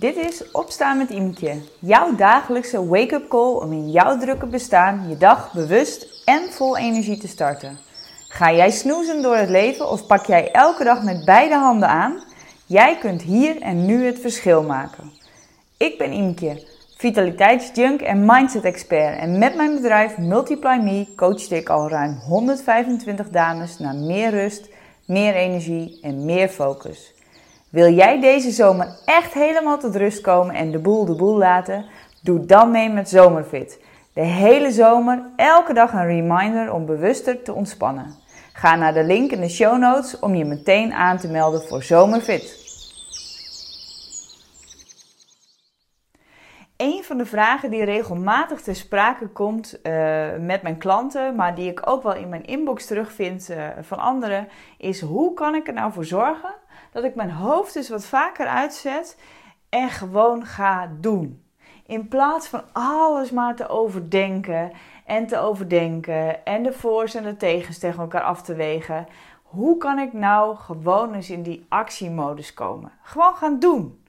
Dit is Opstaan met Imke, jouw dagelijkse wake-up call om in jouw drukke bestaan je dag bewust en vol energie te starten. Ga jij snoezen door het leven of pak jij elke dag met beide handen aan? Jij kunt hier en nu het verschil maken. Ik ben Imke, vitaliteitsjunk en mindset expert en met mijn bedrijf Multiply Me coach ik al ruim 125 dames naar meer rust, meer energie en meer focus. Wil jij deze zomer echt helemaal tot rust komen en de boel de boel laten? Doe dan mee met Zomerfit. De hele zomer, elke dag een reminder om bewuster te ontspannen. Ga naar de link in de show notes om je meteen aan te melden voor Zomerfit. Een van de vragen die regelmatig ter sprake komt uh, met mijn klanten, maar die ik ook wel in mijn inbox terugvind uh, van anderen, is hoe kan ik er nou voor zorgen dat ik mijn hoofd dus wat vaker uitzet en gewoon ga doen. In plaats van alles maar te overdenken en te overdenken en de voor's en de tegens tegen elkaar af te wegen. Hoe kan ik nou gewoon eens in die actiemodus komen? Gewoon gaan doen.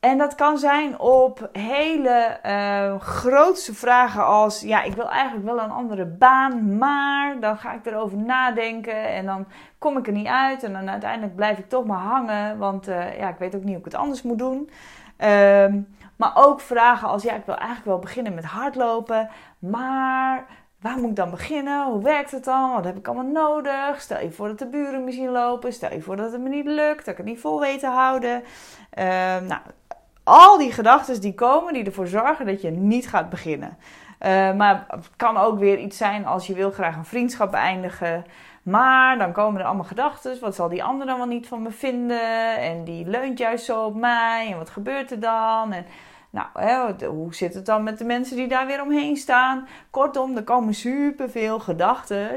En dat kan zijn op hele uh, grootste vragen als: ja, ik wil eigenlijk wel een andere baan, maar dan ga ik erover nadenken en dan kom ik er niet uit. En dan uiteindelijk blijf ik toch maar hangen, want uh, ja, ik weet ook niet hoe ik het anders moet doen. Um, maar ook vragen als: ja, ik wil eigenlijk wel beginnen met hardlopen, maar waar moet ik dan beginnen? Hoe werkt het dan? Wat heb ik allemaal nodig? Stel je voor dat de buren misschien lopen. Stel je voor dat het me niet lukt, dat ik het niet vol weet te houden. Uh, nou, al die gedachten die komen, die ervoor zorgen dat je niet gaat beginnen. Uh, maar het kan ook weer iets zijn als je wil graag een vriendschap beëindigen. Maar dan komen er allemaal gedachten. Wat zal die ander dan wel niet van me vinden? En die leunt juist zo op mij. En wat gebeurt er dan? En nou, hè, hoe zit het dan met de mensen die daar weer omheen staan? Kortom, er komen superveel gedachten.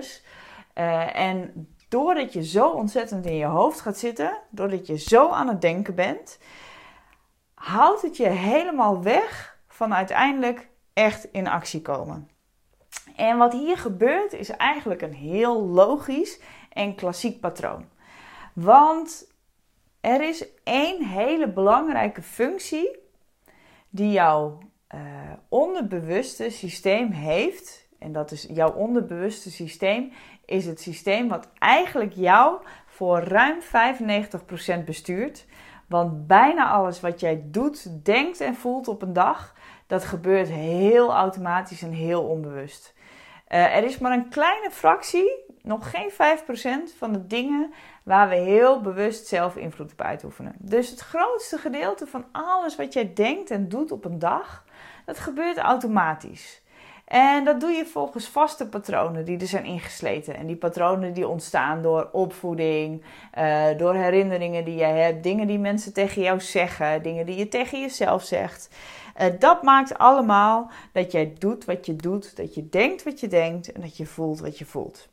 Uh, en doordat je zo ontzettend in je hoofd gaat zitten, doordat je zo aan het denken bent, houdt het je helemaal weg van uiteindelijk echt in actie komen. En wat hier gebeurt is eigenlijk een heel logisch en klassiek patroon. Want er is één hele belangrijke functie die jouw uh, onderbewuste systeem heeft. En dat is jouw onderbewuste systeem is het systeem wat eigenlijk jou voor ruim 95% bestuurt. Want bijna alles wat jij doet, denkt en voelt op een dag, dat gebeurt heel automatisch en heel onbewust. Uh, er is maar een kleine fractie, nog geen 5% van de dingen waar we heel bewust zelf invloed op uitoefenen. Dus het grootste gedeelte van alles wat jij denkt en doet op een dag, dat gebeurt automatisch. En dat doe je volgens vaste patronen die er zijn ingesleten. En die patronen die ontstaan door opvoeding, uh, door herinneringen die je hebt, dingen die mensen tegen jou zeggen, dingen die je tegen jezelf zegt. Uh, dat maakt allemaal dat jij doet wat je doet, dat je denkt wat je denkt en dat je voelt wat je voelt.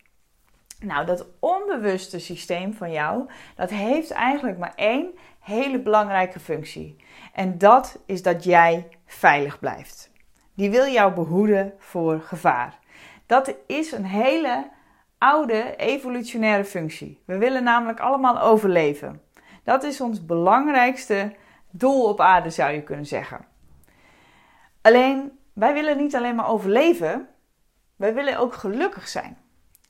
Nou, dat onbewuste systeem van jou, dat heeft eigenlijk maar één hele belangrijke functie. En dat is dat jij veilig blijft. Die wil jou behoeden voor gevaar. Dat is een hele oude evolutionaire functie. We willen namelijk allemaal overleven. Dat is ons belangrijkste doel op aarde, zou je kunnen zeggen. Alleen, wij willen niet alleen maar overleven, wij willen ook gelukkig zijn.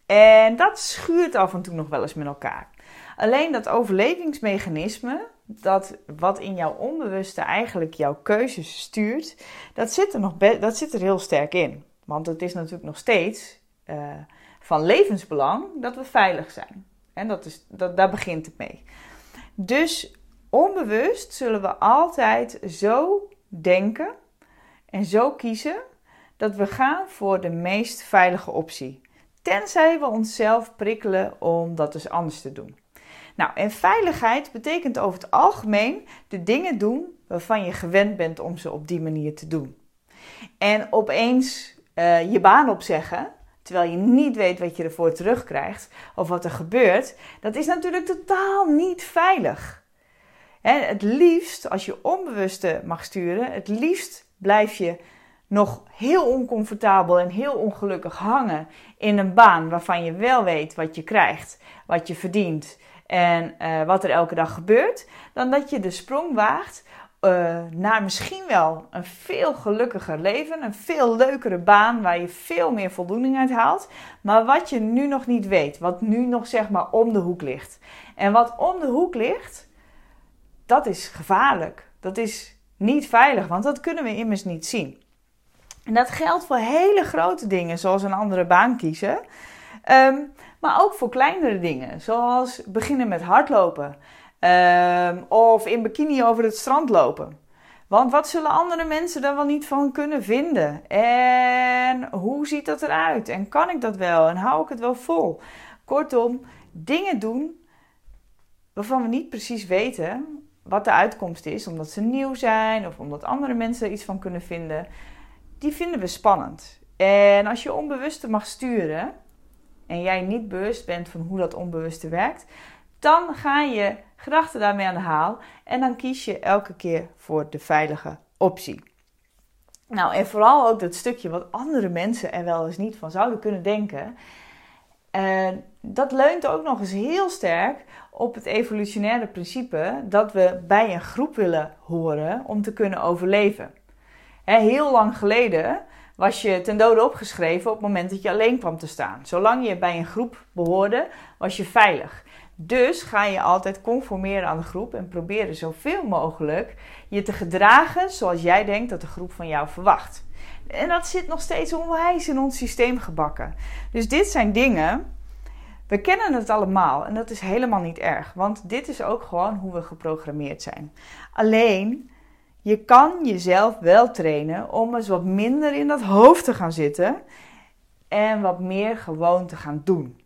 En dat schuurt af en toe nog wel eens met elkaar. Alleen dat overlevingsmechanisme, dat wat in jouw onbewuste eigenlijk jouw keuzes stuurt, dat zit er, nog dat zit er heel sterk in. Want het is natuurlijk nog steeds uh, van levensbelang dat we veilig zijn. En dat is, dat, daar begint het mee. Dus onbewust zullen we altijd zo denken en zo kiezen dat we gaan voor de meest veilige optie. Tenzij we onszelf prikkelen om dat dus anders te doen. Nou, en veiligheid betekent over het algemeen de dingen doen waarvan je gewend bent om ze op die manier te doen. En opeens uh, je baan opzeggen, terwijl je niet weet wat je ervoor terugkrijgt of wat er gebeurt, dat is natuurlijk totaal niet veilig. Het liefst, als je onbewuste mag sturen, het liefst blijf je nog heel oncomfortabel en heel ongelukkig hangen in een baan waarvan je wel weet wat je krijgt, wat je verdient en eh, wat er elke dag gebeurt, dan dat je de sprong waagt uh, naar misschien wel een veel gelukkiger leven, een veel leukere baan waar je veel meer voldoening uit haalt, maar wat je nu nog niet weet, wat nu nog zeg maar om de hoek ligt. En wat om de hoek ligt, dat is gevaarlijk. Dat is niet veilig, want dat kunnen we immers niet zien. En dat geldt voor hele grote dingen, zoals een andere baan kiezen. Ehm, maar ook voor kleinere dingen, zoals beginnen met hardlopen. Um, of in bikini over het strand lopen. Want wat zullen andere mensen daar wel niet van kunnen vinden? En hoe ziet dat eruit? En kan ik dat wel? En hou ik het wel vol? Kortom, dingen doen waarvan we niet precies weten wat de uitkomst is, omdat ze nieuw zijn of omdat andere mensen er iets van kunnen vinden, die vinden we spannend. En als je onbewuste mag sturen en jij niet bewust bent van hoe dat onbewuste werkt, dan ga je gedachten daarmee aan de haal en dan kies je elke keer voor de veilige optie. Nou, en vooral ook dat stukje wat andere mensen er wel eens niet van zouden kunnen denken. En dat leunt ook nog eens heel sterk op het evolutionaire principe dat we bij een groep willen horen om te kunnen overleven. heel lang geleden was je ten dode opgeschreven op het moment dat je alleen kwam te staan. Zolang je bij een groep behoorde, was je veilig. Dus ga je altijd conformeren aan de groep en proberen zoveel mogelijk je te gedragen zoals jij denkt dat de groep van jou verwacht. En dat zit nog steeds onwijs in ons systeem gebakken. Dus dit zijn dingen. We kennen het allemaal en dat is helemaal niet erg, want dit is ook gewoon hoe we geprogrammeerd zijn. Alleen, je kan jezelf wel trainen om eens wat minder in dat hoofd te gaan zitten en wat meer gewoon te gaan doen.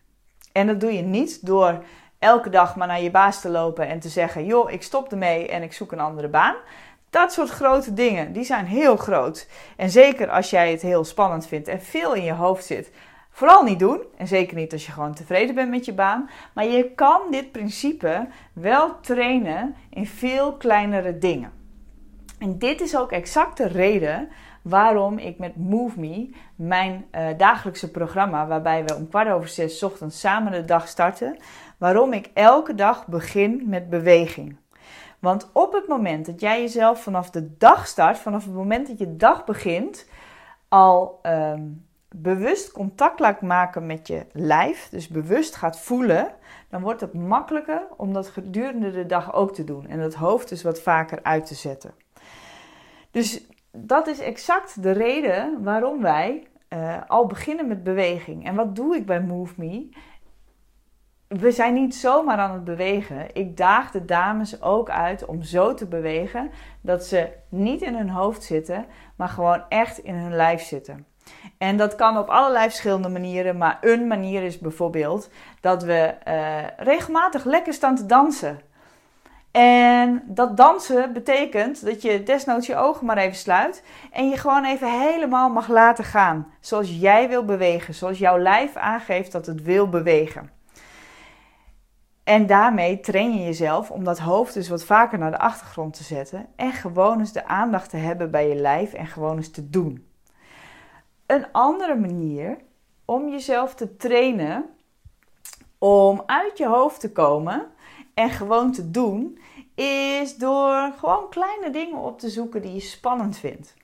En dat doe je niet door elke dag maar naar je baas te lopen en te zeggen: joh, ik stop ermee en ik zoek een andere baan. Dat soort grote dingen, die zijn heel groot. En zeker als jij het heel spannend vindt en veel in je hoofd zit, vooral niet doen. En zeker niet als je gewoon tevreden bent met je baan. Maar je kan dit principe wel trainen in veel kleinere dingen. En dit is ook exact de reden waarom ik met Move Me, mijn uh, dagelijkse programma, waarbij we om kwart over zes ochtends samen de dag starten, waarom ik elke dag begin met beweging. Want op het moment dat jij jezelf vanaf de dag start, vanaf het moment dat je dag begint, al um, bewust contact laat maken met je lijf, dus bewust gaat voelen, dan wordt het makkelijker om dat gedurende de dag ook te doen en het hoofd dus wat vaker uit te zetten. Dus dat is exact de reden waarom wij uh, al beginnen met beweging. En wat doe ik bij Move Me? we zijn niet zomaar aan het bewegen. Ik daag de dames ook uit om zo te bewegen dat ze niet in hun hoofd zitten, maar gewoon echt in hun lijf zitten. En dat kan op allerlei verschillende manieren, maar een manier is bijvoorbeeld dat we uh, regelmatig lekker staan te dansen. En dat dansen betekent dat je desnoods je ogen maar even sluit en je gewoon even helemaal mag laten gaan. Zoals jij wil bewegen, zoals jouw lijf aangeeft dat het wil bewegen. En daarmee train je jezelf om dat hoofd dus wat vaker naar de achtergrond te zetten en gewoon eens de aandacht te hebben bij je lijf en gewoon eens te doen. Een andere manier om jezelf te trainen om uit je hoofd te komen en gewoon te doen, is door gewoon kleine dingen op te zoeken die je spannend vindt.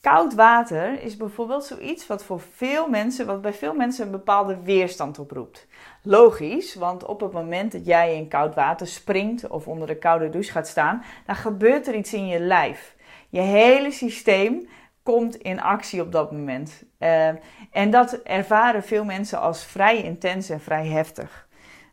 Koud water is bijvoorbeeld zoiets wat voor veel mensen, wat bij veel mensen een bepaalde weerstand oproept. Logisch, want op het moment dat jij in koud water springt of onder de koude douche gaat staan, dan gebeurt er iets in je lijf. Je hele systeem komt in actie op dat moment. Uh, en dat ervaren veel mensen als vrij intens en vrij heftig.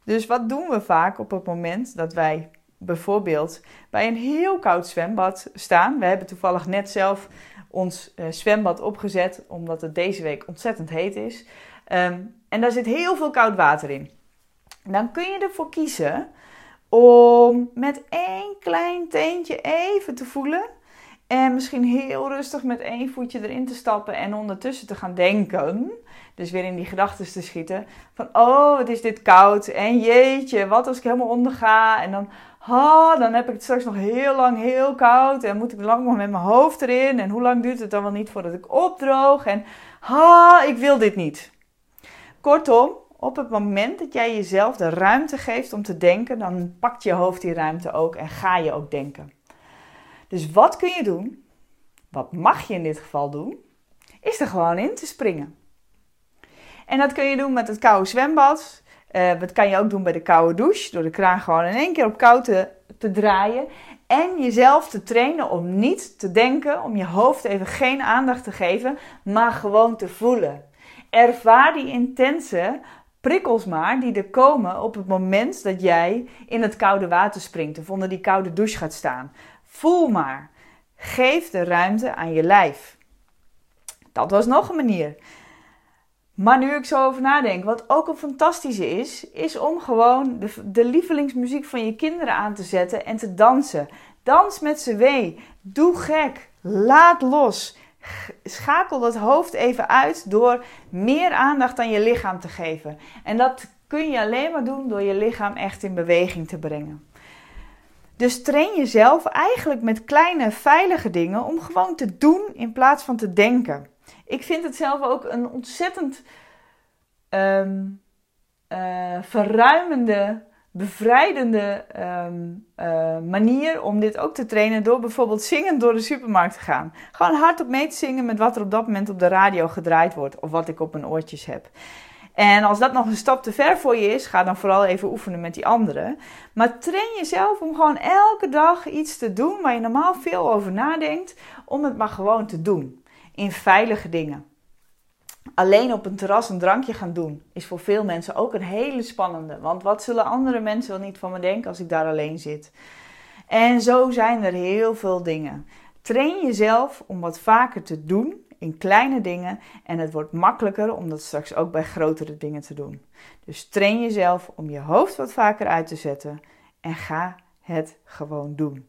Dus wat doen we vaak op het moment dat wij bijvoorbeeld bij een heel koud zwembad staan? We hebben toevallig net zelf ons uh, zwembad opgezet, omdat het deze week ontzettend heet is. Um, en daar zit heel veel koud water in. Dan kun je ervoor kiezen om met één klein teentje even te voelen. En misschien heel rustig met één voetje erin te stappen en ondertussen te gaan denken. Dus weer in die gedachten te schieten. Van, oh, wat is dit koud. En jeetje, wat als ik helemaal onderga. En dan, ha, dan heb ik het straks nog heel lang heel koud. En moet ik lang nog met mijn hoofd erin. En hoe lang duurt het dan wel niet voordat ik opdroog. En ha, ik wil dit niet. Kortom, Op het moment dat jij jezelf de ruimte geeft om te denken, dan pakt je hoofd die ruimte ook en ga je ook denken. Dus wat kun je doen? Wat mag je in dit geval doen? Is er gewoon in te springen. En dat kun je doen met het koude zwembad. Uh, dat kan je ook doen bij de koude douche. Door de kraan gewoon in één keer op koud te, te draaien. En jezelf te trainen om niet te denken, om je hoofd even geen aandacht te geven, maar gewoon te voelen. Ervaar die intense prikkels maar die er komen op het moment dat jij in het koude water springt of onder die koude douche gaat staan. Voel maar. Geef de ruimte aan je lijf. Dat was nog een manier. Maar nu ik zo over nadenk, wat ook een fantastische is, is om gewoon de, de lievelingsmuziek van je kinderen aan te zetten en te dansen. Dans met ze wee. Doe gek. Laat los. Schakel dat hoofd even uit door meer aandacht aan je lichaam te geven. En dat kun je alleen maar doen door je lichaam echt in beweging te brengen. Dus train jezelf eigenlijk met kleine veilige dingen om gewoon te doen in plaats van te denken. Ik vind het zelf ook een ontzettend um, verruimende, bevrijdende ehm, eh, manier om dit ook te trainen door bijvoorbeeld zingend door de supermarkt te gaan. Gewoon hardop mee te zingen met wat er op dat moment op de radio gedraaid wordt of wat ik op mijn oortjes heb. En als dat nog een stap te ver voor je is, ga dan vooral even oefenen met die anderen. Maar train jezelf om gewoon elke dag iets te doen waar je normaal veel over nadenkt, om het maar gewoon te doen in veilige dingen. Alleen op een terras een drankje gaan doen is voor veel mensen ook een hele spannende. Want wat zullen andere mensen wel niet van me denken als ik daar alleen zit? En zo zijn er heel veel dingen. Train jezelf om wat vaker te doen in kleine dingen en het wordt makkelijker om dat straks ook bij grotere dingen te doen. Dus train jezelf om je hoofd wat vaker uit te zetten en ga het gewoon doen.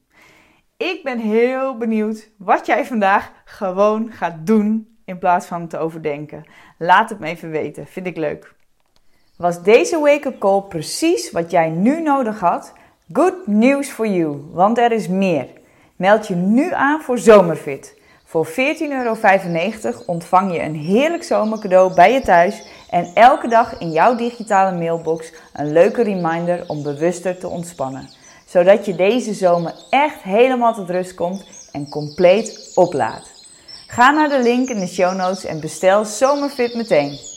Ik ben heel benieuwd wat jij vandaag gewoon gaat doen in plaats van te overdenken. Laat het me even weten, vind ik leuk. Was deze wake-up call precies wat jij nu nodig had? Good news for you, want er is meer. Meld je nu aan voor Zomerfit. Voor 14,95 euro ontvang je een heerlijk zomercadeau bij je thuis en elke dag in jouw digitale mailbox een leuke reminder om bewuster te ontspannen zodat je deze zomer echt helemaal tot rust komt en compleet oplaadt. Ga naar de link in de show notes en bestel Zomerfit meteen.